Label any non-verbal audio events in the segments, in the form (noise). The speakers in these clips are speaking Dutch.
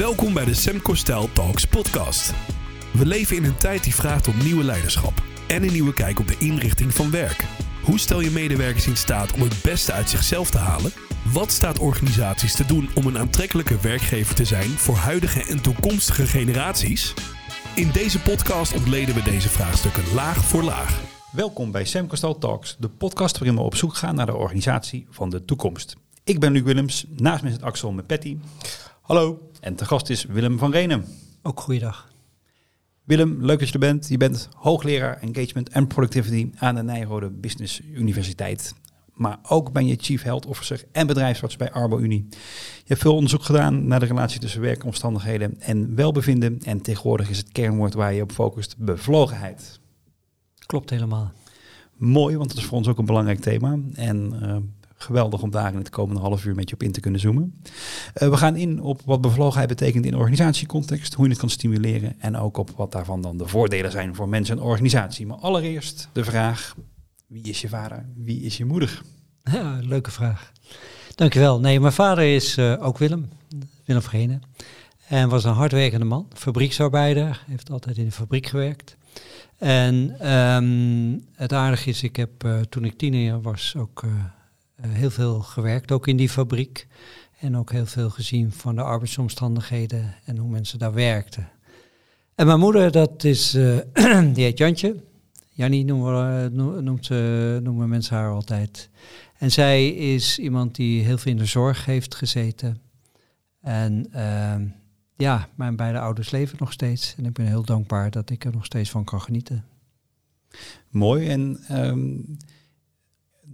Welkom bij de Semco Style Talks podcast. We leven in een tijd die vraagt om nieuwe leiderschap en een nieuwe kijk op de inrichting van werk. Hoe stel je medewerkers in staat om het beste uit zichzelf te halen? Wat staat organisaties te doen om een aantrekkelijke werkgever te zijn voor huidige en toekomstige generaties? In deze podcast ontleden we deze vraagstukken laag voor laag. Welkom bij Sam Costal Talks, de podcast waarin we op zoek gaan naar de organisatie van de toekomst. Ik ben Luc Willems, naast me zit Axel met Patty. Hallo. En te gast is Willem van Renen. Ook goeiedag. Willem, leuk dat je er bent. Je bent hoogleraar Engagement en Productivity aan de Nijrode Business Universiteit. Maar ook ben je Chief Health Officer en bedrijfsarts bij Arbo Unie. Je hebt veel onderzoek gedaan naar de relatie tussen werkomstandigheden en welbevinden. En tegenwoordig is het kernwoord waar je op focust bevlogenheid. Klopt helemaal. Mooi, want dat is voor ons ook een belangrijk thema. En uh, geweldig om daar in het komende half uur met je op in te kunnen zoomen. Uh, we gaan in op wat bevlogenheid betekent in organisatiecontext, hoe je het kan stimuleren en ook op wat daarvan dan de voordelen zijn voor mensen en organisatie. Maar allereerst de vraag, wie is je vader, wie is je moeder? Ja, leuke vraag. Dankjewel. Nee, mijn vader is uh, ook Willem, Willem Vrenen. En was een hardwerkende man, fabrieksarbeider, heeft altijd in de fabriek gewerkt. En um, het aardige is, ik heb uh, toen ik tiener was ook heel veel gewerkt, ook in die fabriek. En ook heel veel gezien van de arbeidsomstandigheden en hoe mensen daar werkten. En mijn moeder, dat is, uh, (clears throat) die heet Jantje. Jannie noemen, noemt, noemen mensen haar altijd. En zij is iemand die heel veel in de zorg heeft gezeten. En ehm, ja, mijn beide ouders leven nog steeds. En ik ben heel dankbaar dat ik er nog steeds van kan genieten. Mooi. En um,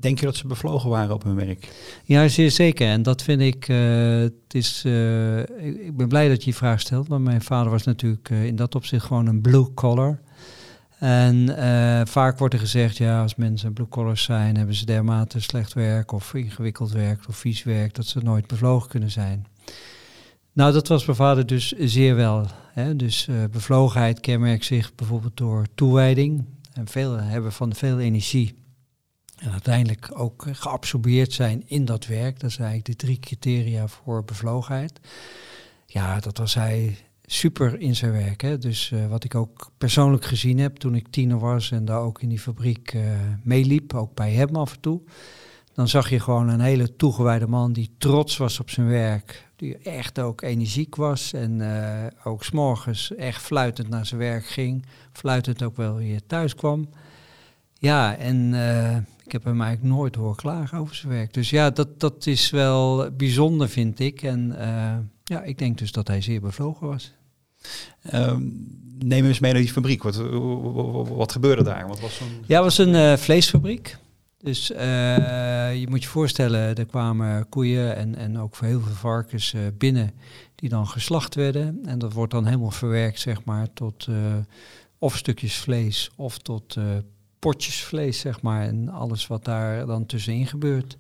denk je dat ze bevlogen waren op hun werk? Ja, zeer zeker. En dat vind ik. Uh, het is, uh, ik, ben blij dat je die vraag stelt. Want mijn vader was natuurlijk uh, in dat opzicht gewoon een blue collar. En vaak wordt er gezegd, ja, als mensen blue collars zijn, hebben ze dermate slecht werk of ingewikkeld werk of vies werk, dat ze nooit bevlogen kunnen zijn. Nou, dat was mijn vader dus zeer wel. Hè? Dus bevlogenheid kenmerkt zich bijvoorbeeld door toewijding. En veel hebben van veel energie. Uiteindelijk ook geabsorbeerd zijn in dat werk. Dat zijn eigenlijk de drie criteria voor bevlogenheid. Ja, dat was hij super in zijn werk. Hè? Dus uh, wat ik ook persoonlijk gezien heb toen ik tiener was en daar ook in die fabriek uh, meeliep, ook bij hem af en toe. Dan zag je gewoon een hele toegewijde man die trots was op zijn werk die echt ook energiek was en ook s'morgens echt fluitend naar zijn werk ging, fluitend ook wel weer thuis kwam. Ja, en ik heb hem eigenlijk nooit horen klagen over zijn werk. Dus ja, dat, dat is wel bijzonder, vind ik. En uh, ja, ik denk dus dat hij zeer bevlogen was. Um, neem eens mee naar die fabriek. Wat, wat, wat gebeurde daar? Wat was ja, het was een vleesfabriek. Dus uh, je moet je voorstellen, er kwamen koeien en, en ook heel veel varkens uh, binnen die dan geslacht werden. En dat wordt dan helemaal verwerkt, zeg maar, tot of stukjes vlees of tot potjes vlees, zeg maar. En alles wat daar dan tussenin gebeurt.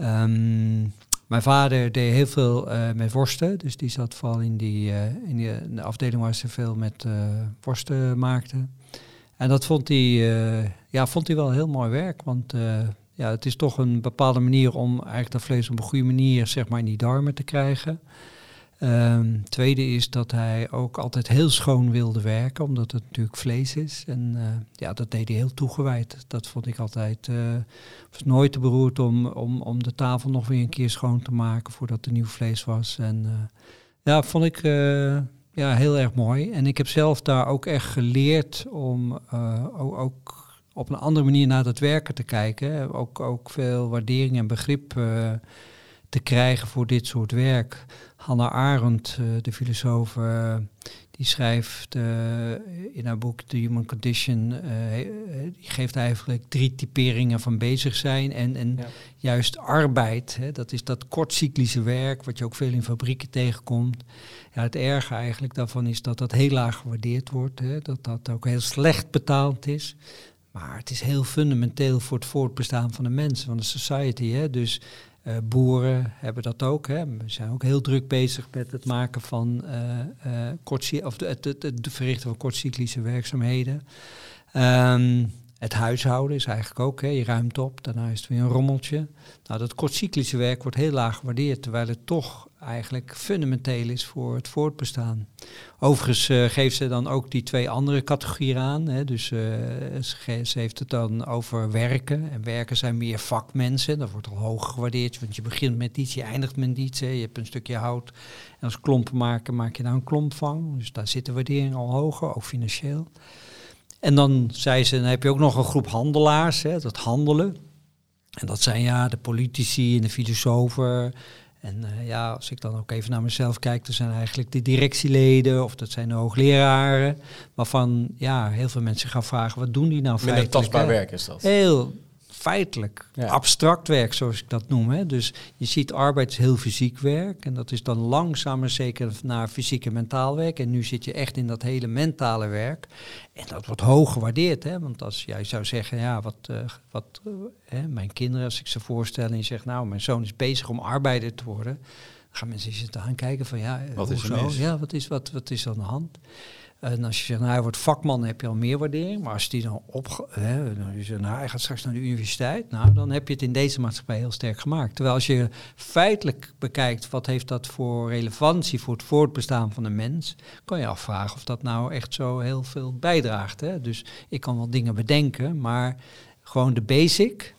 Um, mijn vader deed heel veel met worsten, dus die zat vooral in die, in, die de afdeling waar ze veel met worsten maakten. En dat vond hij, ja, vond hij wel heel mooi werk. Want ja, het is toch een bepaalde manier om eigenlijk dat vlees op een goede manier zeg maar, in die darmen te krijgen. Um, tweede is dat hij ook altijd heel schoon wilde werken, omdat het natuurlijk vlees is. En uh, ja, dat deed hij heel toegewijd. Dat vond ik altijd. Uh, was nooit te beroerd om, om, om de tafel nog weer een keer schoon te maken voordat er nieuw vlees was. En uh, ja, vond ik ja, heel erg mooi. En ik heb zelf daar ook echt geleerd om ook, op een andere manier naar het werken te kijken. Ook, ook veel waardering en begrip te krijgen voor dit soort werk. Hannah Arendt, uh, de filosoof, die schrijft in haar boek The Human Condition, die geeft eigenlijk drie typeringen van bezig zijn en, en ja. juist arbeid. Hè, dat is dat kortcyclische werk, wat je ook veel in fabrieken tegenkomt. Ja, het erge eigenlijk daarvan is dat dat heel laag gewaardeerd wordt, hè, dat dat ook heel slecht betaald is. Maar het is heel fundamenteel voor het voortbestaan van de mensen, van de society. Hè. Dus uh, boeren hebben dat ook. Hè. We zijn ook heel druk bezig met het maken van uh, of het, het, het, verrichten van kortcyclische werkzaamheden. Um, Het huishouden is eigenlijk ook, je ruimt op, daarna is het weer een rommeltje. Nou, dat kortcyclische werk wordt heel laag gewaardeerd, terwijl het toch eigenlijk fundamenteel is voor het voortbestaan. Overigens uh, geeft ze dan ook die twee andere categorieën aan. Hè. Dus ze, ze, heeft het dan over werken. En werken zijn meer vakmensen. Dat wordt al hoog gewaardeerd, want je begint met iets, je eindigt met iets. Hè. Je hebt een stukje hout. En als klompen maken, maak je daar een klomp van. Dus daar zit de waardering al hoger, ook financieel. En dan zei ze, dan heb je ook nog een groep handelaars, hè, dat handelen. En dat zijn ja de politici en de filosofen. En uh, ja, als ik dan ook even naar mezelf kijk, dat zijn eigenlijk de directieleden of dat zijn de hoogleraren. Waarvan ja, heel veel mensen gaan vragen, wat doen die nou Minder feitelijk? tastbaar werk is dat. Heel feitelijk, abstract werk zoals ik dat noem. Hè. Dus je ziet arbeid is heel fysiek werk en dat is dan langzaam maar zeker naar fysiek en mentaal werk. En nu zit je echt in dat hele mentale werk. En dat wordt hoog gewaardeerd, hè. want als jij zou zeggen, ja, wat, uh, wat uh, hè, mijn kinderen, als ik ze voorstel en je zegt, nou, mijn zoon is bezig om arbeider te worden, gaan mensen zitten aankijken van, ja, wat is er Ja, wat is, wat, wat is aan de hand? En als je zegt, nou, hij wordt vakman, heb je al meer waardering. Maar als die dan op, hè, dan je zegt, nou, hij gaat straks naar de universiteit, nou, dan heb je het in deze maatschappij heel sterk gemaakt. Terwijl als je feitelijk bekijkt, wat heeft dat voor relevantie voor het voortbestaan van de mens, kan je afvragen of dat nou echt zo heel veel bijdraagt. Hè? Dus ik kan wel dingen bedenken, maar gewoon de basic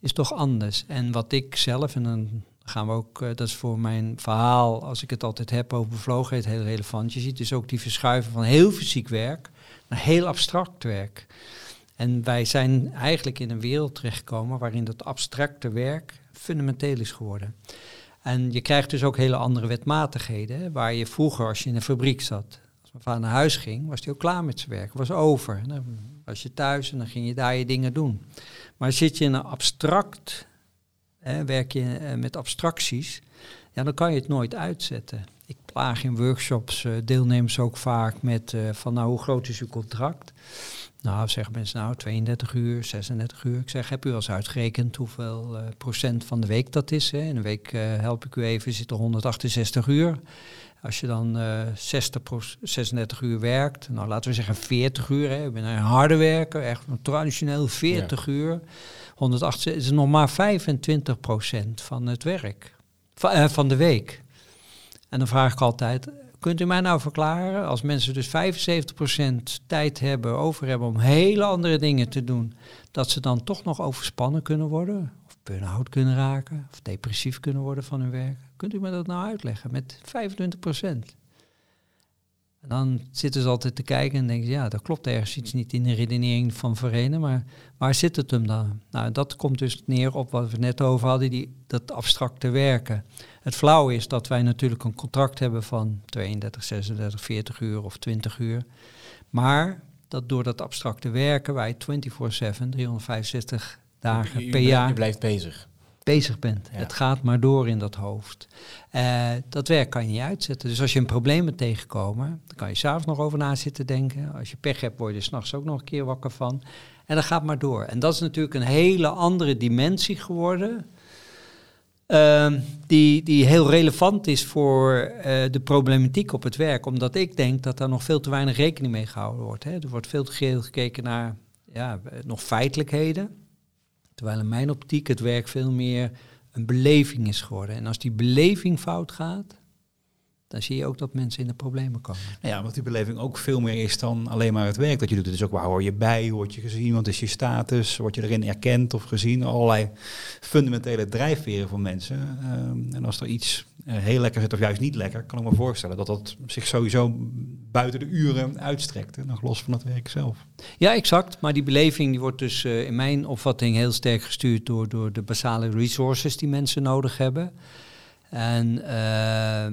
is toch anders. En wat ik zelf, en dan gaan we ook, uh, dat is voor mijn verhaal, als ik het altijd heb over bevlogenheid, heel relevant. Je ziet dus ook die verschuiven van heel fysiek werk naar heel abstract werk. En wij zijn eigenlijk in een wereld terechtgekomen waarin dat abstracte werk fundamenteel is geworden. En je krijgt dus ook hele andere wetmatigheden, waar je vroeger, als je in een fabriek zat, als mijn vader naar huis ging, was hij ook klaar met zijn werk, was over. Dan was je thuis en dan ging je daar je dingen doen. Maar zit je in een abstract werk je eh, met abstracties, ja, dan kan je het nooit uitzetten. Ik plaag in workshops uh, deelnemers ook vaak met uh, van nou, hoe groot is uw contract? Nou, zeggen mensen nou 32 uur, 36 uur. Ik zeg, heb u al eens uitgerekend hoeveel uh, procent van de week dat is? Hè? In een week help ik u even, zit er 168 uur. Als je dan 60 36 uur werkt, nou laten we zeggen 40 uur. Hè? Ik ben een harde werker, echt traditioneel 40 uur. 108 is nog maar 25% van het werk, van, van de week. En dan vraag ik altijd, kunt u mij nou verklaren, als mensen dus 75% tijd hebben, over hebben om hele andere dingen te doen, dat ze dan toch nog overspannen kunnen worden? Of burn-out kunnen raken? Of depressief kunnen worden van hun werk? Kunt u me dat nou uitleggen met 25%? En dan zitten ze altijd te kijken en denken, ja, dat klopt ergens iets niet in de redenering van Verenen, maar waar zit het hem dan? Nou, dat komt dus neer op wat we net over hadden, die, dat abstracte werken. Het flauw is dat wij natuurlijk een contract hebben van 32, 36, 40 uur of 20 uur, maar dat door dat abstracte werken wij 24-7, 365 dagen per jaar... Je blijft bezig bezig bent. Het gaat maar door in dat hoofd. Uh, dat werk kan je niet uitzetten. Dus als je een probleem bent tegenkomen, dan kan je s'avonds nog over na zitten denken. Als je pech hebt, word je s'nachts ook nog een keer wakker van. En dat gaat maar door. En dat is natuurlijk een hele andere dimensie geworden. Uh, die, die heel relevant is voor uh, de problematiek op het werk. Omdat ik denk dat daar nog veel te weinig rekening mee gehouden wordt. Hè. Er wordt veel te veel gekeken naar ja, nog feitelijkheden. Terwijl in mijn optiek het werk veel meer een beleving is geworden. En als die beleving fout gaat, dan zie je ook dat mensen in de problemen komen. Ja, omdat die beleving ook veel meer is dan alleen maar het werk dat je doet. Het is ook waar hoor je bij, hoe word je gezien, wat is je status, word je erin erkend of gezien. Allerlei fundamentele drijfveren voor mensen. Ehm, en als er iets uh, heel lekker zit of juist niet lekker, kan ik me voorstellen dat dat zich sowieso buiten de uren uitstrekt. nog los van het werk zelf. Ja, exact. Maar die beleving die wordt dus uh, in mijn opvatting heel sterk gestuurd door, door de basale resources die mensen nodig hebben. En uh,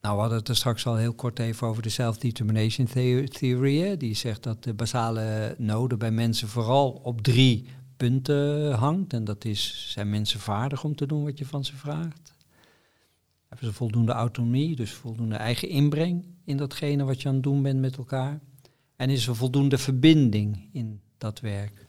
nou, we hadden het er straks al heel kort even over de self-determination theory. Die zegt dat de basale noden bij mensen vooral op drie punten hangt. En dat is, zijn mensen vaardig om te doen wat je van ze vraagt? Hebben ze voldoende autonomie, dus voldoende eigen inbreng in datgene wat je aan het doen bent met elkaar? En is er voldoende verbinding in dat werk?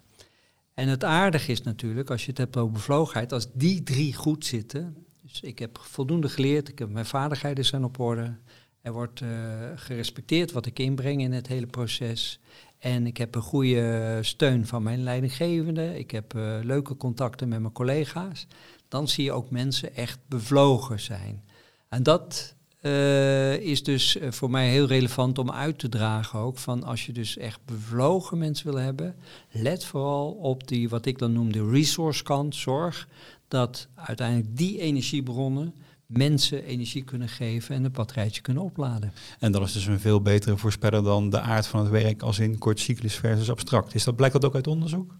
En het aardige is natuurlijk, als je het hebt over bevlogenheid, als die drie goed zitten, dus ik heb voldoende geleerd, ik heb mijn vaardigheden zijn op orde. Er wordt uh, gerespecteerd wat ik inbreng in het hele proces. En ik heb een goede steun van mijn leidinggevende. Ik heb uh, leuke contacten met mijn collega's. Dan zie je ook mensen echt bevlogen zijn. En dat uh, is dus eh, voor mij heel relevant om uit te dragen ook. Van als je dus echt bevlogen mensen wil hebben, let vooral op die, wat ik dan noem de resource kant. Zorg dat uiteindelijk die energiebronnen mensen energie kunnen geven en het batterijtje kunnen opladen. En dat is dus een veel betere voorspeller dan de aard van het werk als in kort cyclus versus abstract. Is dat, blijkt dat ook uit onderzoek?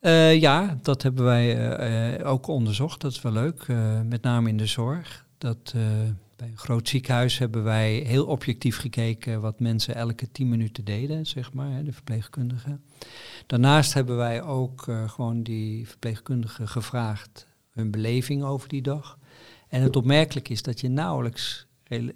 Uh, ja, dat hebben wij uh, ook onderzocht. Dat is wel leuk, uh, met name in de zorg. Dat bij een groot ziekenhuis hebben wij heel objectief gekeken wat mensen elke tien minuten deden, zeg maar, hè, de verpleegkundigen. Daarnaast hebben wij ook gewoon die verpleegkundigen gevraagd hun beleving over die dag. En het opmerkelijk is dat je nauwelijks uh,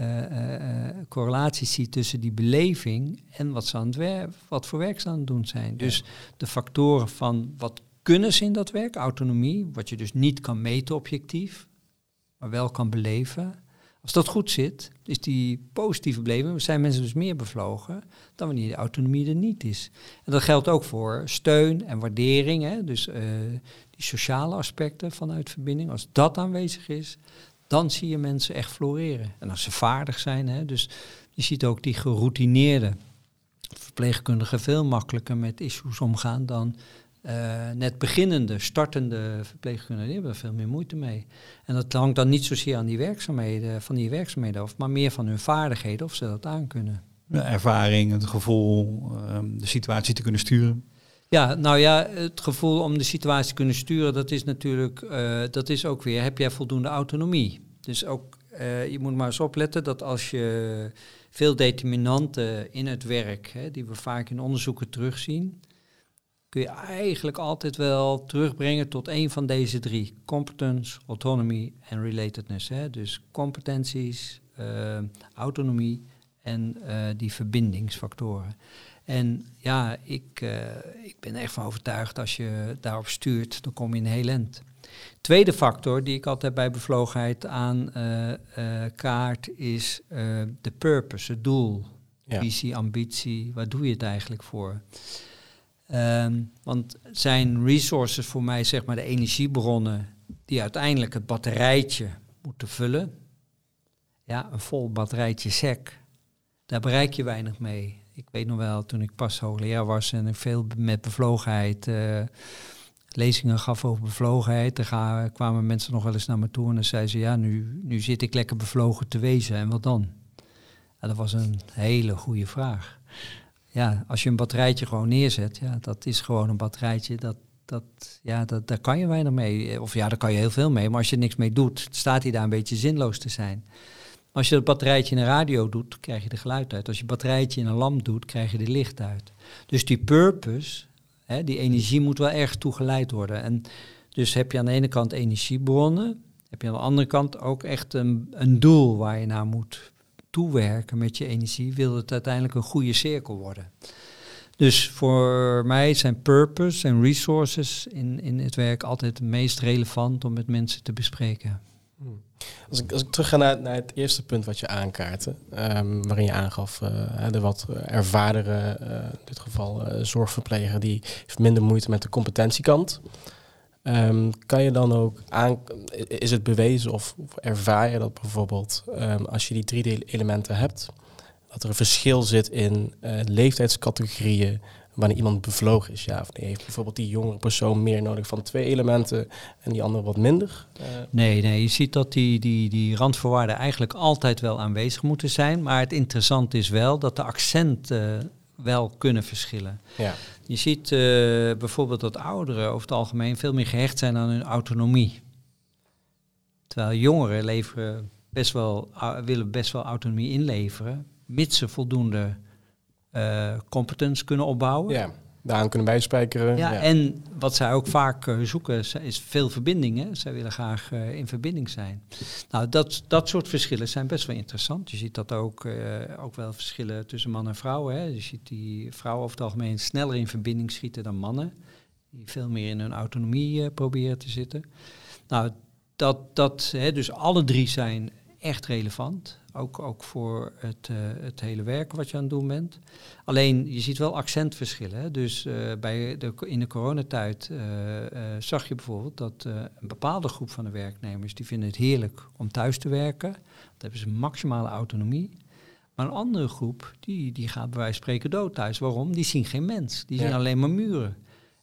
uh, correlaties ziet tussen die beleving en wat, ze aan het werk, wat voor werk ze aan het doen zijn. Dus de factoren van wat kunnen ze in dat werk, autonomie, wat je dus niet kan meten objectief, maar wel kan beleven. Als dat goed zit, is die positieve beleving, zijn mensen dus meer bevlogen dan wanneer de autonomie er niet is. En dat geldt ook voor steun en waardering, hè, dus uh, die sociale aspecten vanuit verbinding. Als dat aanwezig is, dan zie je mensen echt floreren. En als ze vaardig zijn, hè, dus je ziet ook die geroutineerde verpleegkundigen veel makkelijker met issues omgaan dan uh, net beginnende, startende verpleegkundigen, die hebben er veel meer moeite mee. En dat hangt dan niet zozeer aan die werkzaamheden, van die werkzaamheden af, maar meer van hun vaardigheden of ze dat aankunnen. De ervaring, het gevoel, um, de situatie te kunnen sturen. Ja, nou ja, het gevoel om de situatie te kunnen sturen, dat is natuurlijk, uh, dat is ook weer, heb jij voldoende autonomie? Dus ook, uh, je moet maar eens opletten dat als je veel determinanten in het werk, hè, die we vaak in onderzoeken terugzien, kun je eigenlijk altijd wel terugbrengen tot een van deze drie. Competence, autonomy en relatedness. Hè? Dus competenties, uh, autonomie en uh, die verbindingsfactoren. En ja, ik, uh, ik ben echt van overtuigd als je daarop stuurt, dan kom je in heel end. Tweede factor die ik altijd bij bevlogenheid aan kaart is de purpose, het doel. Ja. Visie, ambitie, waar doe je het eigenlijk voor? Um, want zijn resources voor mij zeg maar de energiebronnen die uiteindelijk het batterijtje moeten vullen. Ja, een vol batterijtje sec, daar bereik je weinig mee. Ik weet nog wel, toen ik pas hoogleraar was en ik veel met bevlogenheid uh, lezingen gaf over bevlogenheid, dan kwamen mensen nog wel eens naar me toe en dan zeiden ze, ja, nu, nu zit ik lekker bevlogen te wezen en wat dan? Dat was een hele goede vraag ja, als je een batterijtje gewoon neerzet, ja, dat is gewoon een batterijtje. Dat, dat, ja, dat, daar kan je weinig mee. Of ja, daar kan je heel veel mee. Maar als je niks mee doet, staat hij daar een beetje zinloos te zijn. Als je het batterijtje in een radio doet, krijg je er geluid uit. Als je batterijtje in een lamp doet, krijg je er licht uit. Dus die purpose, hè, die energie moet wel erg toegeleid worden. En dus heb je aan de ene kant energiebronnen, heb je aan de andere kant ook echt een, een doel waar je naar moet toewerken met je energie, wil het uiteindelijk een goede cirkel worden. Dus voor mij zijn purpose en resources in, in het werk altijd het meest relevant om met mensen te bespreken. Hmm. Als ik, als ik terug ga naar, naar het eerste punt wat je aankaartte, um, waarin je aangaf uh, de wat ervardere, uh, in dit geval uh, zorgverpleger, die heeft minder moeite met de competentiekant. Um, kan je dan ook aan, is het bewezen of, of ervaar je dat bijvoorbeeld um, als je die drie elementen hebt, dat er een verschil zit in uh, leeftijdscategorieën wanneer iemand bevlogen is, ja of nee? Heeft bijvoorbeeld die jongere persoon meer nodig van twee elementen en die andere wat minder? Uh. Nee, nee, je ziet dat die, die, die randvoorwaarden eigenlijk altijd wel aanwezig moeten zijn, maar het interessante is wel dat de accenten wel kunnen verschillen. Ja. Je ziet uh, bijvoorbeeld dat ouderen over het algemeen veel meer gehecht zijn aan hun autonomie. Terwijl jongeren best wel, willen best wel autonomie inleveren, mits ze voldoende uh, competence kunnen opbouwen. Daaraan kunnen wij spijkeren. Ja, en wat zij ook vaak uh, zoeken is veel verbindingen. Zij willen graag uh, in verbinding zijn. Nou, dat, dat soort verschillen zijn best wel interessant. Je ziet dat ook, uh, ook wel verschillen tussen man en vrouw. Hè. Je ziet die vrouwen over het algemeen sneller in verbinding schieten dan mannen. Die veel meer in hun autonomie proberen te zitten. Nou, dat, dat hè, dus alle drie zijn echt relevant. Ook, ook voor het, uh, het hele werk wat je aan het doen bent. Alleen je ziet wel accentverschillen. Hè? Dus uh, bij de, in de coronatijd uh, zag je bijvoorbeeld dat een bepaalde groep van de werknemers die vinden het heerlijk om thuis te werken. Dan hebben ze maximale autonomie. Maar een andere groep die, die gaat bij wijze van spreken dood thuis. Waarom? Die zien geen mens. Die zien alleen maar muren.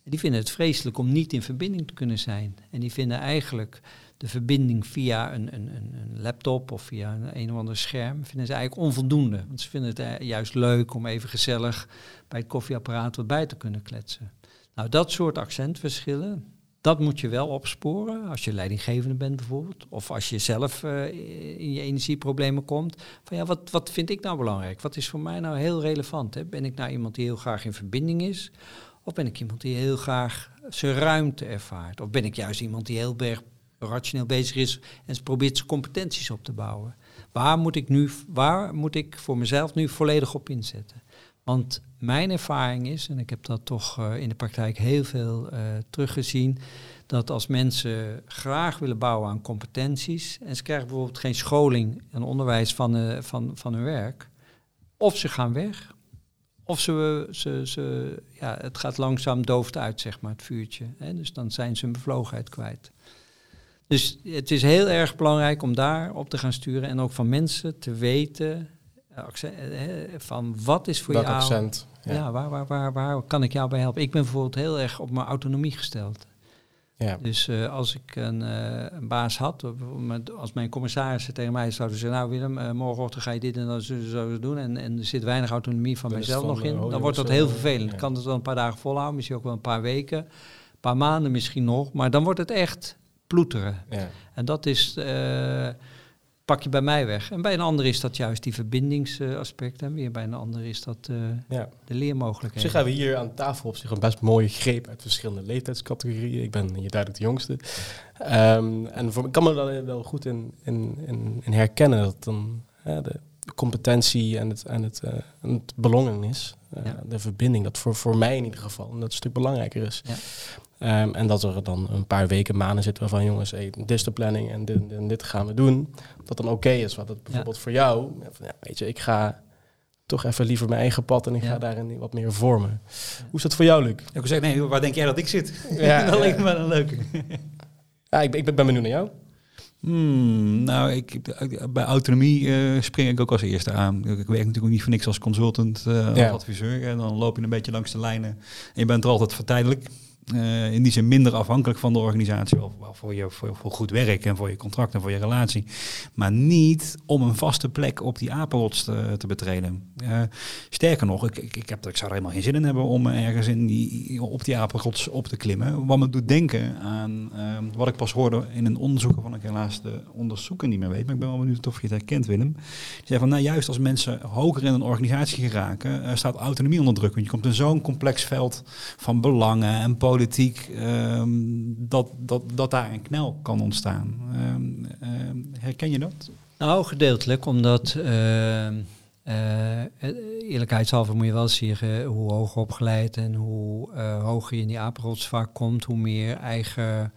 Die vinden het vreselijk om niet in verbinding te kunnen zijn. En die vinden eigenlijk de verbinding via een, een, een, laptop of via een, een of ander scherm, vinden ze eigenlijk onvoldoende. Want ze vinden het eh, juist leuk om even gezellig bij het koffieapparaat wat bij te kunnen kletsen. Nou, dat soort accentverschillen, dat moet je wel opsporen als je leidinggevende bent bijvoorbeeld. Of als je zelf uh, in je energieproblemen komt. Van ja, wat, wat vind ik nou belangrijk? Wat is voor mij nou heel relevant? Hè? Ben ik nou iemand die heel graag in verbinding is? Of ben ik iemand die heel graag zijn ruimte ervaart? Of ben ik juist iemand die heel erg rationeel bezig is en probeert zijn competenties op te bouwen? Waar moet ik nu, waar moet ik voor mezelf nu volledig op inzetten? Want mijn ervaring is, en ik heb dat toch uh, in de praktijk heel veel uh, teruggezien, dat als mensen graag willen bouwen aan competenties en ze krijgen bijvoorbeeld geen scholing en onderwijs van, uh, van, van hun werk, of ze gaan weg, of ze, ze, ze, ja, het gaat langzaam dooft uit, zeg maar, het vuurtje. Hè? Dus dan zijn ze hun bevlogenheid kwijt. Dus het is heel erg belangrijk om daar op te gaan sturen en ook van mensen te weten van wat is voor Welk jou... accent. Ja, ja waar, waar, waar, waar kan ik jou bij helpen? Ik ben bijvoorbeeld heel erg op mijn autonomie gesteld. Ja. Dus uh, als ik een, uh, een, baas had, als mijn commissarissen tegen mij zouden zeggen, nou Willem, uh, morgenochtend ga je dit en dat zo, doen en, en er zit weinig autonomie van mijzelf nog in, dan wordt dat heel eh, vervelend. ja. Ik kan het wel een paar dagen volhouden, misschien ook wel een paar weken, een paar maanden misschien nog, maar dan wordt het echt ploeteren. Ja. En dat is, eh, pak je bij mij weg. En bij een ander is dat juist die verbindingsaspect en weer bij een ander is dat eh, Ja. de Op leermogelijkheden. zich hebben we hier aan tafel op zich een best mooie greep uit verschillende leeftijdscategorieën. Ik ben hier duidelijk de jongste. Ehm, en voor, ik kan me daar wel goed in, in, in, in herkennen dat dan de competentie en het, en het, eh, en het belongen is. Ja. De verbinding, dat voor, voor mij in ieder geval dat een stuk belangrijker is. Ja. Ehm, en dat er dan een paar weken, maanden zitten waarvan jongens, hey, dit is de planning en dit, en dit gaan we doen. Dat dan oké is. Wat het bijvoorbeeld voor jou, van, ja, weet je, ik ga toch even liever mijn eigen pad en ik Ja. ga daarin wat meer vormen. Hoe is dat voor jou, Luc? Ik zeggen, nee, waar denk jij dat ik zit? Ja, (laughs) dat lijkt me wel een leuke. Ja, ik, ben- ik ben benieuwd naar jou. Hmm, nou, ik, bij autonomie eh, spring ik ook als eerste aan. Ik werk natuurlijk ook niet voor niks als consultant, eh, als Ja. adviseur. En dan loop je een beetje langs de lijnen. En je bent er altijd voor tijdelijk. Eh, in die zin minder afhankelijk van de organisatie. Wel, voor, je, voor, voor goed werk en voor je contract en voor je relatie. Maar niet om een vaste plek op die apenrots te, betreden. Eh, sterker nog, ik, ik, ik, heb, ik zou er helemaal geen zin in hebben om ergens in die, op die apenrots op te klimmen. Wat me doet denken aan eh, wat ik pas hoorde in een onderzoek waarvan ik helaas de onderzoeker niet meer weet. Maar ik ben wel benieuwd of je het herkent, Willem. Die zei van, nou juist als mensen hoger in een organisatie geraken, eh, staat autonomie onder druk. Want je komt in zo'n complex veld van belangen en politiek, ehm, dat, dat, dat daar een knel kan ontstaan. Ehm, ehm, herken je dat? Nou, gedeeltelijk, omdat uh, uh, eerlijkheidshalve moet je wel zeggen hoe hoger opgeleid en hoe uh, hoger je in die apenrots vaak komt, hoe meer eigen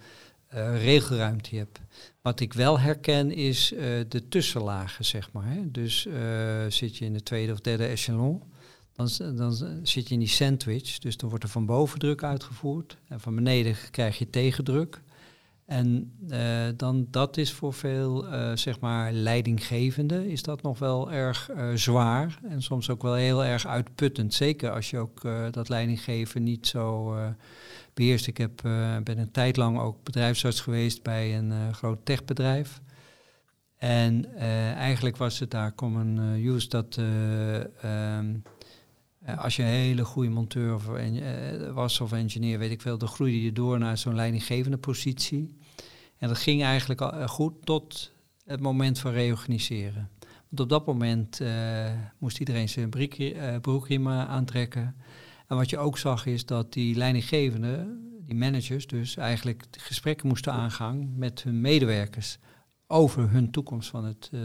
uh, regelruimte je hebt. Wat ik wel herken is de tussenlagen, zeg maar. Hè? Dus zit je in de tweede of derde echelon, dan, dan zit je in die sandwich. Dus dan wordt er van boven druk uitgevoerd en van beneden krijg je tegendruk. En eh, dan, dat is voor veel, eh, zeg maar, leidinggevenden, is dat nog wel erg eh, zwaar. En soms ook wel heel erg uitputtend. Zeker als je ook dat leidinggeven niet zo eh, beheerst. Ik heb, ben een tijd lang ook bedrijfsarts geweest bij een groot techbedrijf. En eigenlijk was het daar common use dat eh, ehm, eh, als je een hele goede monteur eh, was of engineer, weet ik veel, dan groeide je door naar zo'n leidinggevende positie. En dat ging eigenlijk al, eh, goed tot het moment van reorganiseren. Want op dat moment eh, moest iedereen zijn eh, broekriem eh, aantrekken. En wat je ook zag is dat die leidinggevenden, die managers dus, eigenlijk gesprekken moesten aangaan met hun medewerkers over hun toekomst van het, eh,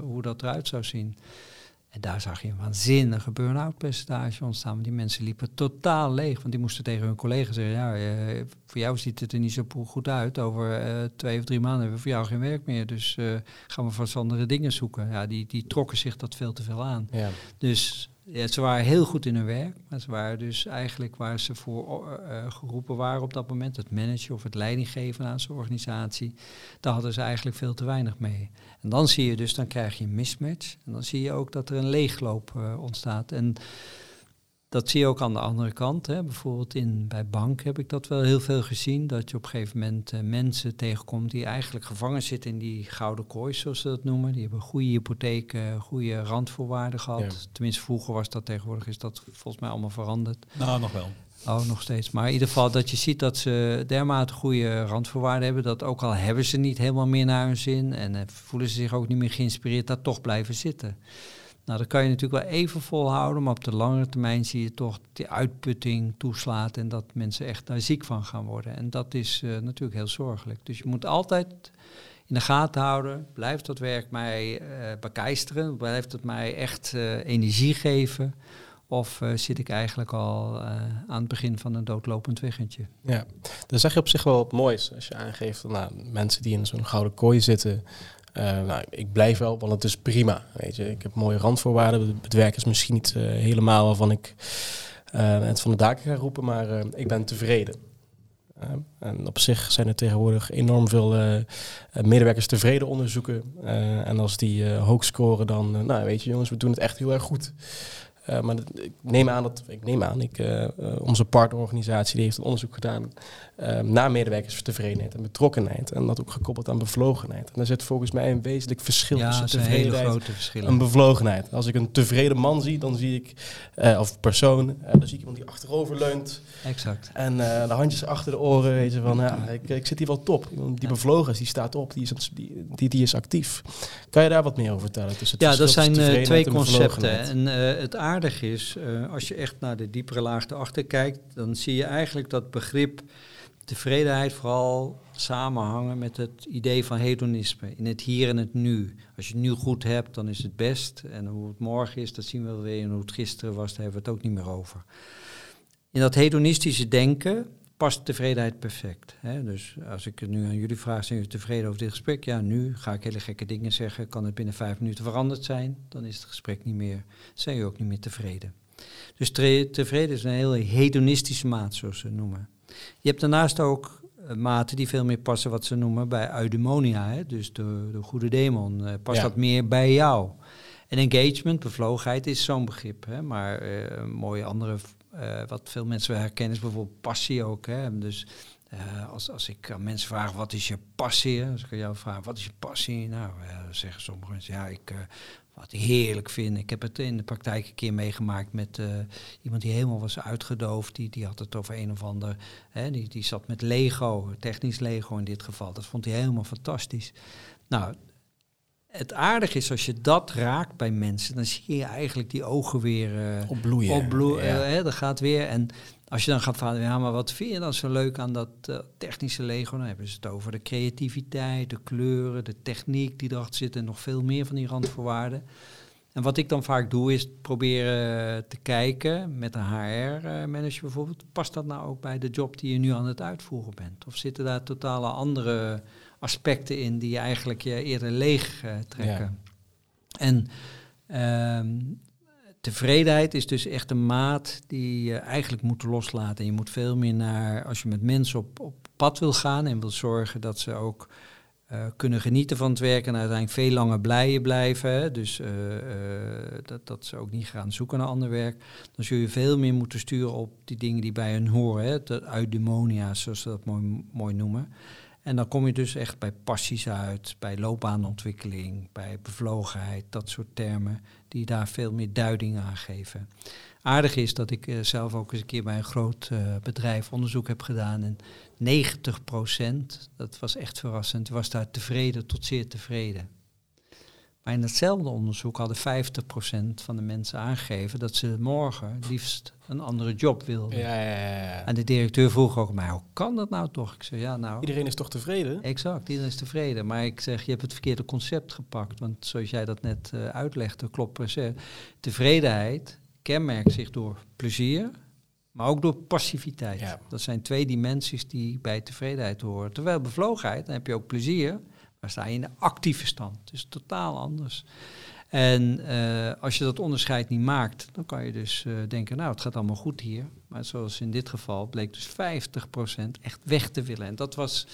hoe dat eruit zou zien. En daar zag je een waanzinnige burn-out percentage ontstaan. Want die mensen liepen totaal leeg. Want die moesten tegen hun collega's zeggen, ja, eh, voor jou ziet het er niet zo goed uit. Over eh, twee of drie maanden hebben we voor jou geen werk meer. Dus eh, gaan we vast andere dingen zoeken. Ja, die, die trokken zich dat veel te veel aan. Ja. Dus ja, ze waren heel goed in hun werk, maar ze waren dus eigenlijk waar ze voor uh, geroepen waren op dat moment, het managen of het leidinggeven aan zijn organisatie, daar hadden ze eigenlijk veel te weinig mee. En dan zie je dus, dan krijg je een mismatch en dan zie je ook dat er een leegloop uh, ontstaat. En dat zie je ook aan de andere kant. Hè. Bijvoorbeeld in, bij bank heb ik dat wel heel veel gezien. Dat je op een gegeven moment uh, mensen tegenkomt die eigenlijk gevangen zitten in die gouden kooi, zoals ze dat noemen. Die hebben goede hypotheken, goede randvoorwaarden gehad. Ja. Tenminste, vroeger was dat, tegenwoordig is dat volgens mij allemaal veranderd. Nou, nog wel. Oh, nog steeds. Maar in ieder geval dat je ziet dat ze dermate goede randvoorwaarden hebben. Dat ook al hebben ze niet helemaal meer naar hun zin. En uh, voelen ze zich ook niet meer geïnspireerd, daar toch blijven zitten. Nou, dat kan je natuurlijk wel even volhouden, maar op de langere termijn zie je toch die uitputting toeslaat en dat mensen echt daar ziek van gaan worden. En dat is uh, natuurlijk heel zorgelijk. Dus je moet altijd in de gaten houden, blijft dat werk mij uh, begeisteren, blijft het mij echt uh, energie geven? Of zit ik eigenlijk al aan het begin van een doodlopend weggetje? Ja, dan zeg je op zich wel wat moois als je aangeeft, nou, mensen die in zo'n gouden kooi zitten, nou, ik blijf wel, want het is prima. Weet je. Ik heb mooie randvoorwaarden. Het werk is misschien niet uh, helemaal waarvan ik uh, het van de daken ga roepen, maar ik ben tevreden. en op zich zijn er tegenwoordig enorm veel medewerkers tevreden onderzoeken. en als die hoog scoren, dan, nou weet je jongens, we doen het echt heel erg goed. Maar ik neem aan dat ik neem aan, ik, onze partnerorganisatie heeft een onderzoek gedaan naar medewerkerstevredenheid en betrokkenheid. En dat ook gekoppeld aan bevlogenheid. En daar zit volgens mij een wezenlijk verschil ja, tussen tevredenheid en bevlogenheid. Als ik een tevreden man zie, dan zie ik, of persoon, dan zie ik iemand die achterover leunt. Exact. En de handjes achter de oren, weet je, van ja, ik, ik zit hier wel top. Die ja. bevlogen is, die staat op, die is, die, die, die is actief. Kan je daar wat meer over vertellen? Tussen ja, dat zijn twee concepten. En het aardig is, als je echt naar de diepere laag erachter kijkt, dan zie je eigenlijk dat begrip tevredenheid vooral samenhangen met het idee van hedonisme. In het hier en het nu. Als je het nu goed hebt, dan is het best. En hoe het morgen is, dat zien we wel weer. En hoe het gisteren was, daar hebben we het ook niet meer over. In dat hedonistische denken past tevredenheid perfect. Hè? Dus als ik nu aan jullie vraag, zijn jullie tevreden over dit gesprek? Ja, nu ga ik hele gekke dingen zeggen. Kan het binnen vijf minuten veranderd zijn? Dan is het gesprek niet meer, zijn jullie ook niet meer tevreden. Dus tevreden is een heel hedonistische maat, zoals ze noemen. Je hebt daarnaast ook uh, maten die veel meer passen wat ze noemen bij eudemonia. Hè? Dus de, de goede demon. Uh, past ja. dat meer bij jou? En engagement, bevlogenheid, is zo'n begrip. Hè? Maar uh, een mooie andere uh, wat veel mensen herkennen is bijvoorbeeld passie ook. Hè? Dus uh, als, als ik aan mensen vraag, wat is je passie? Als ik aan jou vraag, wat is je passie? Nou, zeggen sommige mensen, ja, ik wat ik heerlijk vind. Ik heb het in de praktijk een keer meegemaakt met iemand die helemaal was uitgedoofd. Die, die had het over een of ander, hè, die, die zat met Lego, technisch Lego in dit geval. Dat vond hij helemaal fantastisch. Nou, het aardige is als je dat raakt bij mensen, dan zie je eigenlijk die ogen weer uh, opbloeien. opbloeien ja. uh, dat gaat weer. En als je dan gaat vragen, ja, maar wat vind je dan zo leuk aan dat uh, technische Lego? Dan hebben ze het over de creativiteit, de kleuren, de techniek die erachter zit en nog veel meer van die randvoorwaarden. En wat ik dan vaak doe, is proberen te kijken met een HR-manager bijvoorbeeld, past dat nou ook bij de job die je nu aan het uitvoeren bent? Of zitten daar totale andere aspecten in die eigenlijk je eerder leeg uh, trekken. Ja. En um, tevredenheid is dus echt een maat die je eigenlijk moet loslaten. Je moet veel meer naar, als je met mensen op, op pad wil gaan en wil zorgen dat ze ook uh, kunnen genieten van het werk en uiteindelijk veel langer blij blijven. Dus uh, dat, dat ze ook niet gaan zoeken naar ander werk. Dan zul je veel meer moeten sturen op die dingen die bij hun horen. Hè? De zoals ze dat mooi, mooi noemen. En dan kom je dus echt bij passies uit, bij loopbaanontwikkeling, bij bevlogenheid, dat soort termen die daar veel meer duiding aan geven. Aardig is dat ik uh, zelf ook eens een keer bij een groot uh, bedrijf onderzoek heb gedaan en 90% dat was echt verrassend, was daar tevreden tot zeer tevreden. Maar in hetzelfde onderzoek hadden 50% van de mensen aangegeven dat ze morgen liefst een andere job wilden. Ja, ja, ja. En de directeur vroeg ook mij, hoe kan dat nou toch? Ik zei, ja nou... Iedereen is toch tevreden? Exact, iedereen is tevreden. Maar ik zeg, je hebt het verkeerde concept gepakt. Want zoals jij dat net uh, uitlegde, klopt precies. Tevredenheid kenmerkt zich door plezier, maar ook door passiviteit. Dat zijn twee dimensies die bij tevredenheid horen. Terwijl bevlogenheid, dan heb je ook plezier, maar sta je in de actieve stand. Het is totaal anders. En uh, als je dat onderscheid niet maakt, dan kan je dus uh, denken, nou, het gaat allemaal goed hier. Maar zoals in dit geval bleek dus 50% echt weg te willen. En dat was,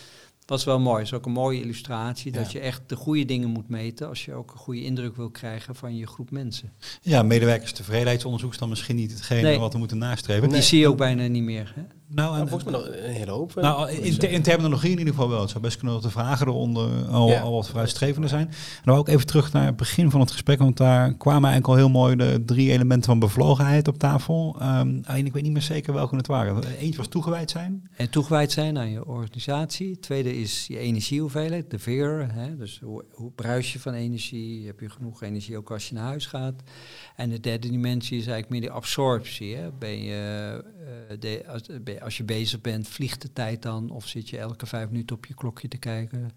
was wel mooi. Dat is ook een mooie illustratie, Ja. dat je echt de goede dingen moet meten als je ook een goede indruk wil krijgen van je groep mensen. Ja, medewerkerstevredenheidsonderzoek is dan misschien niet hetgene Nee. wat we moeten nastreven. Die zie je ook bijna niet meer. Hè? Nou, Nou, en, volgens mij nog een hele hoop. nou in, in terminologie in ieder geval wel. Het zou best kunnen dat de vragen eronder al, Ja. al wat vooruitstrevender zijn. En dan ook even terug naar het begin van het gesprek, want daar kwamen eigenlijk al heel mooi de drie elementen van bevlogenheid op tafel. Ehm, alleen ik weet niet meer zeker welke het waren. Eentje was toegewijd zijn. En toegewijd zijn aan je organisatie. Tweede is je energiehoeveelheid, de veer. Hè? Dus hoe, hoe bruis je van energie? Heb je genoeg energie ook als je naar huis gaat? En de derde dimensie is eigenlijk meer de absorptie. Hè? Ben je, eh, de, als, ben- als je bezig bent, vliegt de tijd dan? Of zit je elke vijf minuten op je klokje te kijken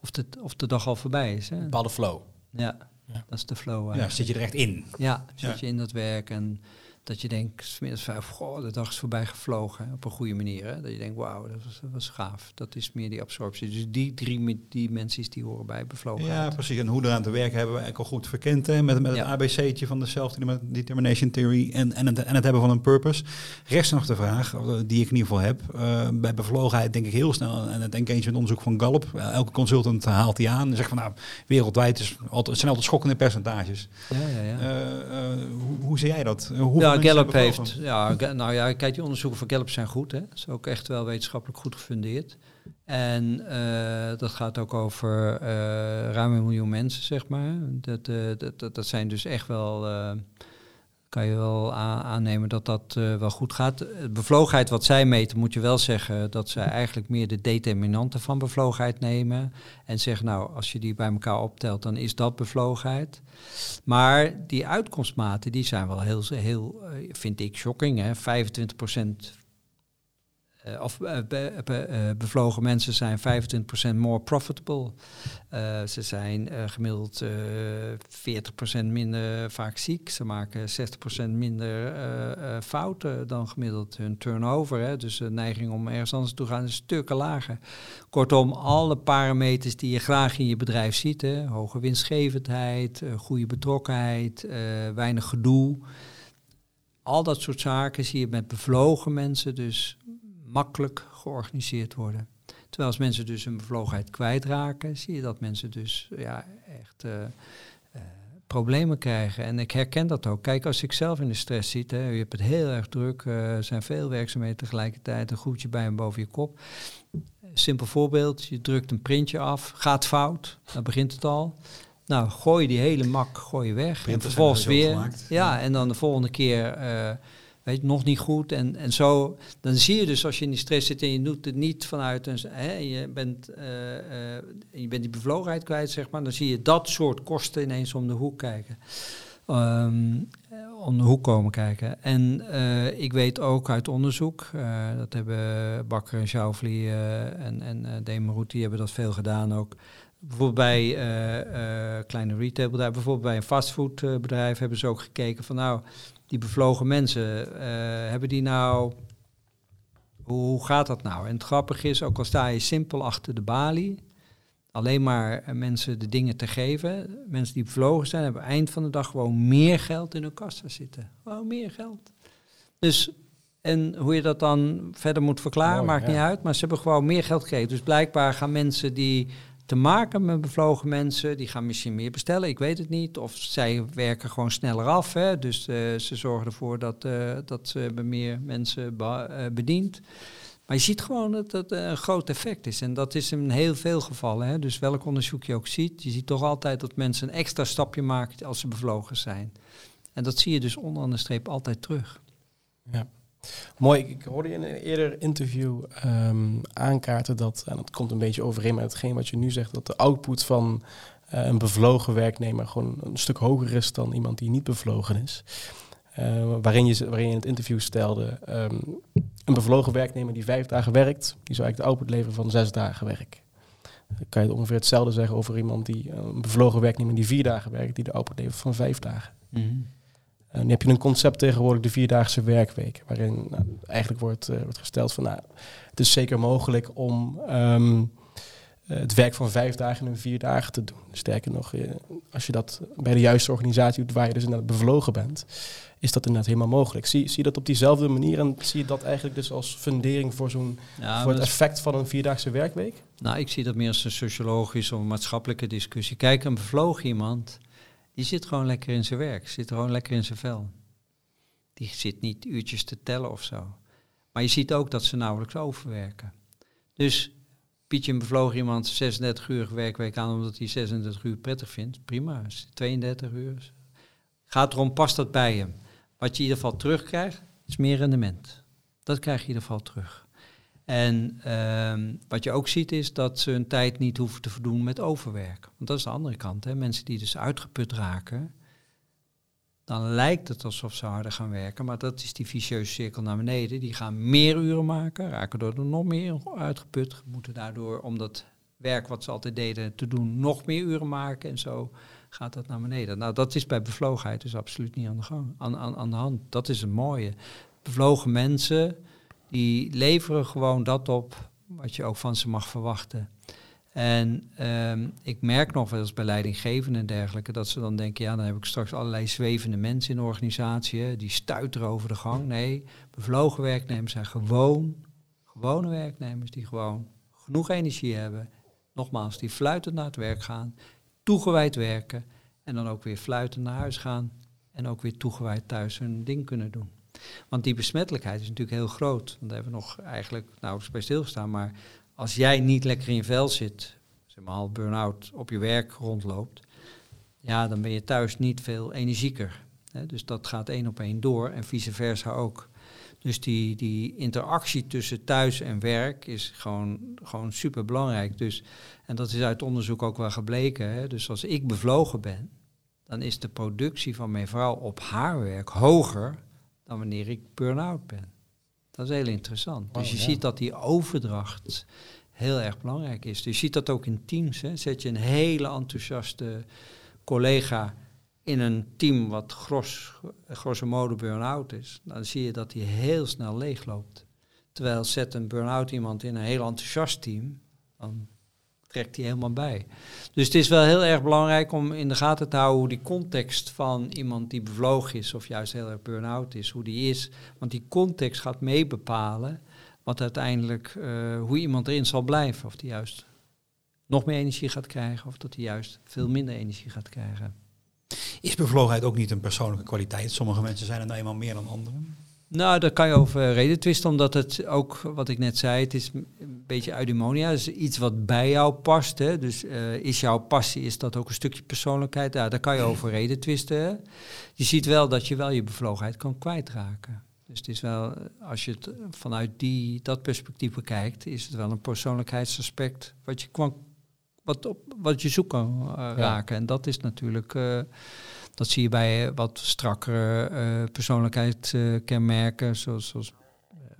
of de, of de dag al voorbij is? Hè? Een bepaalde flow. Ja, Ja. dat is de flow. Ja, zit je er echt in. Ja, zit Ja. je in dat werk en dat je denkt, smiddags vijf, goh, de dag is voorbij gevlogen. hè, Op een goede manier. Hè? Dat je denkt, wauw, dat was, dat was gaaf. Dat is meer die absorptie. Dus die drie dimensies die horen bij Ja, bevlogenheid. precies. En hoe eraan te werken hebben we eigenlijk al goed verkend. Hè? Met, met het Ja. ABC'tje van de Self-Determination Theory en, en, het, en het hebben van een purpose. Rest nog de vraag, eh, die ik in ieder geval heb. Eh, bij bevlogenheid denk ik heel snel aan het engagement onderzoek van Gallup. Eh, elke consultant haalt die aan en zegt van nou, wereldwijd is altijd, zijn altijd schokkende percentages. Ja, ja, ja. Hoe, hoe zie jij dat? Eh, hoeveel ja, mensen Gallup heeft, ja, nou ja, kijk, die onderzoeken van Gallup zijn goed. Hè. Dat is ook echt wel wetenschappelijk goed gefundeerd. En eh, dat gaat ook over eh, ruim een miljoen mensen, zeg maar. Dat, eh, dat, dat, dat zijn dus echt wel, kan je wel aannemen dat dat eh, wel goed gaat. Eh, Bevlogenheid, wat zij meten, moet je wel zeggen dat zij eigenlijk meer de determinanten van bevlogenheid nemen. En zeggen, nou, als je die bij elkaar optelt, dan is dat bevlogenheid. Maar die uitkomstmaten, die zijn wel heel, heel eh, vind ik, shocking. Hè? 25 eh, of eh, eh, bevlogen mensen zijn 25% more profitable. Ze zijn gemiddeld eh 40% minder vaak ziek. Ze maken 60% minder fouten dan gemiddeld. Hun turnover, hè, dus de neiging om ergens anders te gaan, is stukken lager. Kortom, alle parameters die je graag in je bedrijf ziet. Hè, hoge winstgevendheid, goede betrokkenheid, weinig gedoe. Al dat soort zaken zie je met bevlogen mensen dus makkelijk georganiseerd worden. Terwijl als mensen dus hun bevlogenheid kwijtraken, zie je dat mensen dus ja, echt eh, eh, problemen krijgen. En ik herken dat ook. Kijk, als ik zelf in de stress zit, hè, je hebt het heel erg druk, eh, er zijn veel werkzaamheden tegelijkertijd, een groetje bij en boven je kop. Simpel voorbeeld, je drukt een printje af, gaat fout, dan begint het al. Nou, gooi die hele mak gooi je weg. En Printers vervolgens zijn sowieso weer. gemaakt. Ja, en dan de volgende keer, weet nog niet goed. En, en zo, dan zie je dus als je in die stress zit en je doet het niet vanuit een, hè, je bent, eh, eh, je bent die bevlogenheid kwijt, zeg maar, dan zie je dat soort kosten ineens om de hoek kijken. Ehm, eh, om de hoek komen kijken. En ik weet ook uit onderzoek, dat hebben Bakker en Schauffele eh, en, en uh, Demeroet, die hebben dat veel gedaan ook. Bijvoorbeeld bij eh, eh, kleine retailbedrijven, bijvoorbeeld bij een fastfoodbedrijf hebben ze ook gekeken van nou, die bevlogen mensen, eh, hebben die nou, hoe, gaat dat nou? En het grappige is, ook al sta je simpel achter de balie, alleen maar eh, mensen de dingen te geven, mensen die bevlogen zijn, hebben eind van de dag gewoon meer geld in hun kassa zitten. Gewoon meer geld. Dus en hoe je dat dan verder moet verklaren, Mooi, maakt ja. niet uit. Maar ze hebben gewoon meer geld gegeven. Dus blijkbaar gaan mensen die te maken met bevlogen mensen, die gaan misschien meer bestellen, ik weet het niet. Of zij werken gewoon sneller af. Hè? Dus uh, ze zorgen ervoor dat, uh, dat ze meer mensen be uh, bedient. Maar je ziet gewoon dat dat een groot effect is. En dat is in heel veel gevallen. Hè? Dus welk onderzoek je ook ziet, je ziet toch altijd dat mensen een extra stapje maken als ze bevlogen zijn. En dat zie je dus onderaan de streep altijd terug. Ja. Mooi, ik hoorde in een eerder interview um, aankaarten dat, en dat komt een beetje overeen met hetgeen wat je nu zegt, dat de output van eh, een bevlogen werknemer gewoon een stuk hoger is dan iemand die niet bevlogen is. Uh, waarin, je, waarin je in het interview stelde, ehm, een bevlogen werknemer die vijf dagen werkt, die zou eigenlijk de output leveren van zes dagen werk. Dan kan je ongeveer hetzelfde zeggen over iemand die, een bevlogen werknemer die vier dagen werkt, die de output levert van vijf dagen. Mm en dan heb je een concept tegenwoordig, de vierdaagse werkweek, waarin nou, eigenlijk wordt, uh, wordt gesteld van, nou, het is zeker mogelijk om ehm, eh, het werk van vijf dagen in vier dagen te doen. Sterker nog, eh, als je dat bij de juiste organisatie doet, waar je dus inderdaad bevlogen bent, is dat inderdaad helemaal mogelijk. Zie, zie je dat op diezelfde manier en zie je dat eigenlijk dus als fundering voor, zo'n, voor het effect van een vierdaagse werkweek? Nou, ik zie dat meer als een sociologische of maatschappelijke discussie. Kijk, een bevlogen iemand die zit gewoon lekker in zijn werk, zit gewoon lekker in zijn vel. Die zit niet uurtjes te tellen of zo. Maar je ziet ook dat ze nauwelijks overwerken. Dus Pietje bevlogen iemand 36 uur werkweek aan omdat hij 36 uur prettig vindt. Prima, 32 uur. Gaat erom, past dat bij hem? Wat je in ieder geval terugkrijgt, is meer rendement. Dat krijg je in ieder geval terug. En ehm, wat je ook ziet is dat ze hun tijd niet hoeven te verdoen met overwerk. Want dat is de andere kant. Hè. Mensen die dus uitgeput raken, dan lijkt het alsof ze harder gaan werken. Maar dat is die vicieuze cirkel naar beneden. Die gaan meer uren maken, raken door nog meer uitgeput. Moeten daardoor, om dat werk wat ze altijd deden te doen, nog meer uren maken. En zo gaat dat naar beneden. Nou, dat is bij bevlogenheid dus absoluut niet aan de, gang, aan, aan, aan de hand. Dat is het mooie. Bevlogen mensen die leveren gewoon dat op wat je ook van ze mag verwachten. En um, ik merk nog wel eens bij leidinggevenden en dergelijke dat ze dan denken, ja, dan heb ik straks allerlei zwevende mensen in de organisatie, die stuiteren over de gang. Nee, bevlogen werknemers zijn gewoon, gewone werknemers die gewoon genoeg energie hebben. Nogmaals, die fluitend naar het werk gaan, toegewijd werken en dan ook weer fluitend naar huis gaan en ook weer toegewijd thuis hun ding kunnen doen. Want die besmettelijkheid is natuurlijk heel groot. Want daar hebben we nog eigenlijk nauwelijks bij stilgestaan. Maar als jij niet lekker in je vel zit, zeg maar al burn-out, op je werk rondloopt, ja, dan ben je thuis niet veel energieker. Hè? Dus dat gaat één op één door en vice versa ook. Dus die, die interactie tussen thuis en werk is gewoon, gewoon super belangrijk. Dus, en dat is uit onderzoek ook wel gebleken. Hè? Dus als ik bevlogen ben, dan is de productie van mijn vrouw op haar werk hoger dan wanneer ik burn-out ben. Dat is heel interessant. dus je ziet dat die overdracht heel erg belangrijk is. Dus je ziet dat ook in teams. Hè. Zet je een hele enthousiaste collega in een team wat gros, grosso modo burn-out is, dan zie je dat hij heel snel leegloopt. Terwijl zet een burn-out iemand in een heel enthousiast team, dan trekt hij helemaal bij. Dus het is wel heel erg belangrijk om in de gaten te houden hoe die context van iemand die bevlogen is of juist heel erg burn-out is, hoe die is. Want die context gaat mee bepalen wat uiteindelijk, uh, hoe iemand erin zal blijven. Of die juist nog meer energie gaat krijgen of dat hij juist veel minder energie gaat krijgen. Is bevlogenheid ook niet een persoonlijke kwaliteit? Sommige mensen zijn er nou eenmaal meer dan anderen. Nou, daar kan je over reden twisten, omdat het ook, wat ik net zei, het is een beetje eudaimonia. Het is iets wat bij jou past. Hè? Dus uh, is jouw passie, is dat ook een stukje persoonlijkheid? Ja, daar kan je over reden twisten. Hè? Je ziet wel dat je wel je bevlogenheid kan kwijtraken. Dus het is wel, als je het vanuit die, dat perspectief bekijkt, is het wel een persoonlijkheidsaspect wat je, kwam, wat op, wat je zoek kan uh, raken. En dat is natuurlijk... Uh, dat zie je bij wat strakkere uh, persoonlijkheidskenmerken, zoals, zoals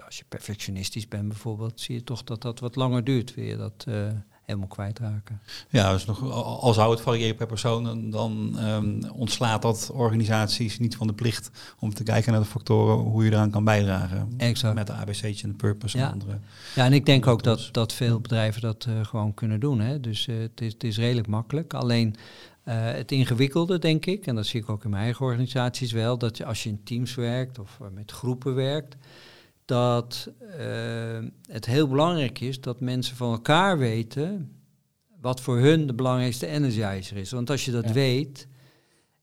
als je perfectionistisch bent bijvoorbeeld, zie je toch dat dat wat langer duurt, weer dat uh, helemaal kwijtraken. Ja, dus nog, al zou het variëren per persoon, dan um, ontslaat dat organisaties niet van de plicht om te kijken naar de factoren hoe je eraan kan bijdragen. Exact. Met de ABC'tje en de purpose ja. en andere. Ja, en ik denk ook dat, dat veel bedrijven dat uh, gewoon kunnen doen. Hè. Dus het, is, het is redelijk makkelijk. Alleen het ingewikkelde, denk ik, en dat zie ik ook in mijn eigen organisaties wel, dat je als je in teams werkt of met groepen werkt, dat uh, het heel belangrijk is dat mensen van elkaar weten wat voor hun de belangrijkste energizer is. Want als je dat ja. weet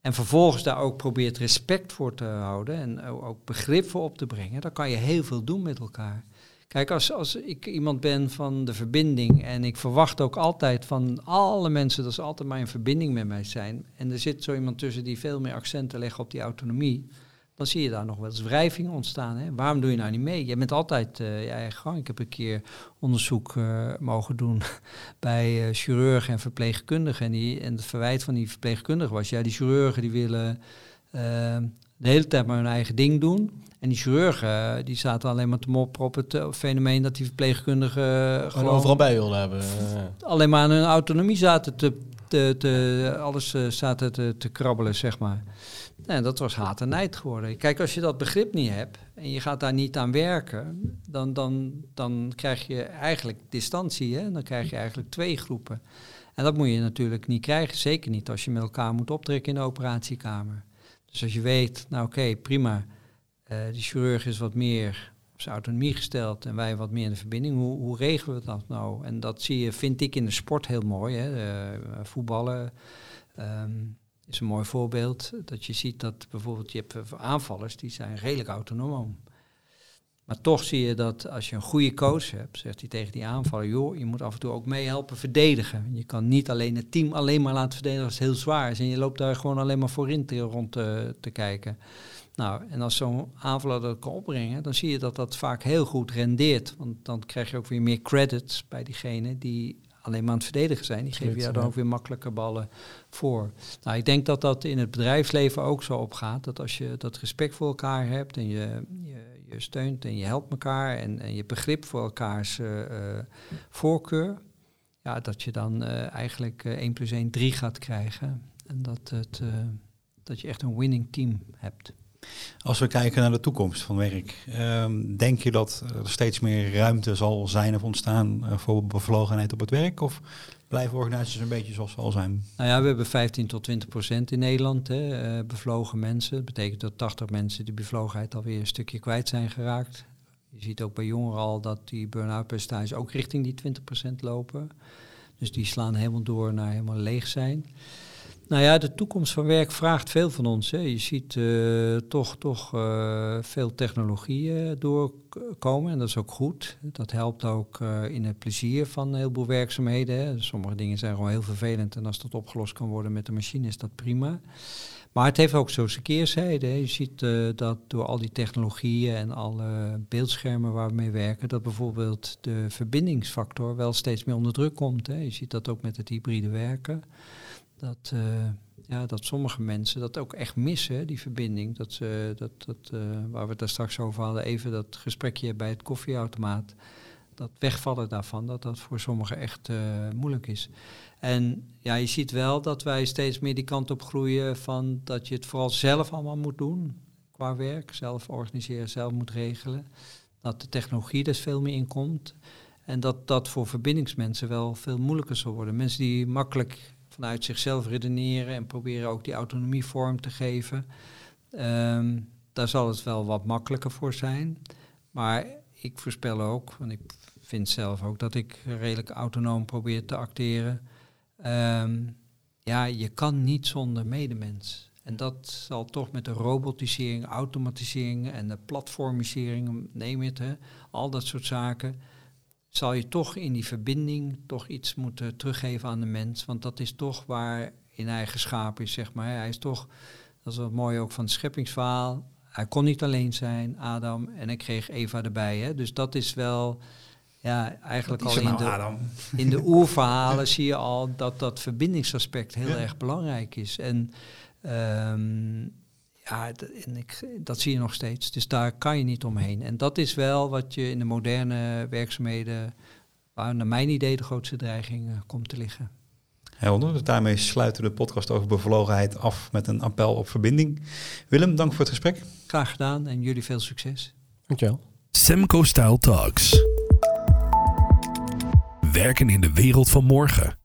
en vervolgens daar ook probeert respect voor te houden en ook begrip voor op te brengen, dan kan je heel veel doen met elkaar. Kijk, als, als ik iemand ben van de verbinding en ik verwacht ook altijd van alle mensen dat ze altijd maar in verbinding met mij zijn. En er zit zo iemand tussen die veel meer accenten legt op die autonomie. dan zie je daar nog wel eens wrijving ontstaan. Hè? Waarom doe je nou niet mee? Je bent altijd uh, je eigen gang. Ik heb een keer onderzoek uh, mogen doen (laughs) bij uh, chirurgen en verpleegkundigen. En, die, en het verwijt van die verpleegkundigen was, ja, die chirurgen die willen de hele tijd maar hun eigen ding doen. En die chirurgen, die zaten alleen maar te mopperen op het fenomeen dat die verpleegkundigen gewoon overal bij wilden hebben. Alleen maar aan hun autonomie zaten te, te, te alles zaten te, te krabbelen, zeg maar. En dat was haat en nijd geworden. Kijk, als je dat begrip niet hebt en je gaat daar niet aan werken, dan, dan, dan krijg je eigenlijk distantie. Hè? Dan krijg je eigenlijk twee groepen. En dat moet je natuurlijk niet krijgen, zeker niet als je met elkaar moet optrekken in de operatiekamer. Dus als je weet, nou oké, prima, uh, die chirurg is wat meer op zijn autonomie gesteld en wij wat meer in de verbinding. Hoe, hoe regelen we dat nou? En dat zie je, vind ik in de sport heel mooi. Hè? Uh, voetballen. Um, is een mooi voorbeeld. Dat je ziet dat bijvoorbeeld je hebt aanvallers die zijn redelijk autonoom. Maar toch zie je dat als je een goede coach hebt, zegt hij tegen die aanvaller, joh, je moet af en toe ook meehelpen verdedigen. Je kan niet alleen het team alleen maar laten verdedigen als het heel zwaar is. En je loopt daar gewoon alleen maar voorin te, rond te, te kijken. Nou, en als zo'n aanvaller dat kan opbrengen, dan zie je dat dat vaak heel goed rendeert. Want dan krijg je ook weer meer credits bij diegene die alleen maar aan het verdedigen zijn. Die geven jou dan ook weer makkelijke ballen voor. Nou, ik denk dat dat in het bedrijfsleven ook zo opgaat. Dat als je dat respect voor elkaar hebt en je, je, je steunt en je helpt elkaar en, en je begrip voor elkaars uh, voorkeur. Ja, dat je dan uh, eigenlijk 1 plus 1 3 gaat krijgen. En dat, het, dat je echt een winning team hebt. Als we kijken naar de toekomst van werk, um, denk je dat er steeds meer ruimte zal zijn of ontstaan uh, voor bevlogenheid op het werk? Of blijven organisaties een beetje zoals ze al zijn? Nou ja, we hebben 15 tot 20 procent in Nederland hè, uh, bevlogen mensen. Dat betekent dat 80 mensen die bevlogenheid alweer een stukje kwijt zijn geraakt. Je ziet ook bij jongeren al dat die burn-out percentages ook richting die 20 procent lopen. Dus die slaan helemaal door naar helemaal leeg zijn. Nou ja, de toekomst van werk vraagt veel van ons. Hè. Je ziet uh, toch, toch uh, veel technologieën doorkomen en dat is ook goed. Dat helpt ook in het plezier van een heleboel werkzaamheden. Hè. Sommige dingen zijn gewoon heel vervelend en als dat opgelost kan worden met de machine is dat prima. Maar het heeft ook zo zijn keerzijde. Hè. Je ziet dat door al die technologieën en alle beeldschermen waar we mee werken, dat bijvoorbeeld de verbindingsfactor wel steeds meer onder druk komt. Hè. Je ziet dat ook met het hybride werken dat, uh, ja, dat sommige mensen dat ook echt missen, die verbinding. Dat ze, dat, dat, uh, waar we het daar straks over hadden, even dat gesprekje bij het koffieautomaat. Dat wegvallen daarvan, dat dat voor sommigen echt uh, moeilijk is. En ja, je ziet wel dat wij steeds meer die kant op groeien van dat je het vooral zelf allemaal moet doen qua werk. Zelf organiseren, zelf moet regelen. Dat de technologie dus veel meer in komt. En dat dat voor verbindingsmensen wel veel moeilijker zal worden. Mensen die makkelijk vanuit zichzelf redeneren en proberen ook die autonomie vorm te geven. Um, daar zal het wel wat makkelijker voor zijn. Maar ik voorspel ook, want ik vind zelf ook dat ik redelijk autonoom probeer te acteren. Um, ja, je kan niet zonder medemens. En dat zal toch met de robotisering, automatisering en de platformisering, neem het, hè, al dat soort zaken zal je toch in die verbinding toch iets moeten teruggeven aan de mens. Want dat is toch waar in hij geschapen is, zeg maar. Hij is toch, dat is wat mooi ook van het scheppingsverhaal. Hij kon niet alleen zijn, Adam, en hij kreeg Eva erbij. Hè? Dus dat is wel, ja, eigenlijk al in nou, de, in de (laughs) oerverhalen zie je al dat dat verbindingsaspect heel erg belangrijk is. En um, ja, en ik, dat zie je nog steeds. Dus daar kan je niet omheen. En dat is wel wat je in de moderne werkzaamheden, waar naar mijn idee de grootste dreiging uh, komt te liggen. Helder. Dus daarmee sluiten we de podcast over bevlogenheid af met een appel op verbinding. Willem, dank voor het gesprek. Graag gedaan en jullie veel succes. Dankjewel. Semco Style Talks. Werken in de wereld van morgen.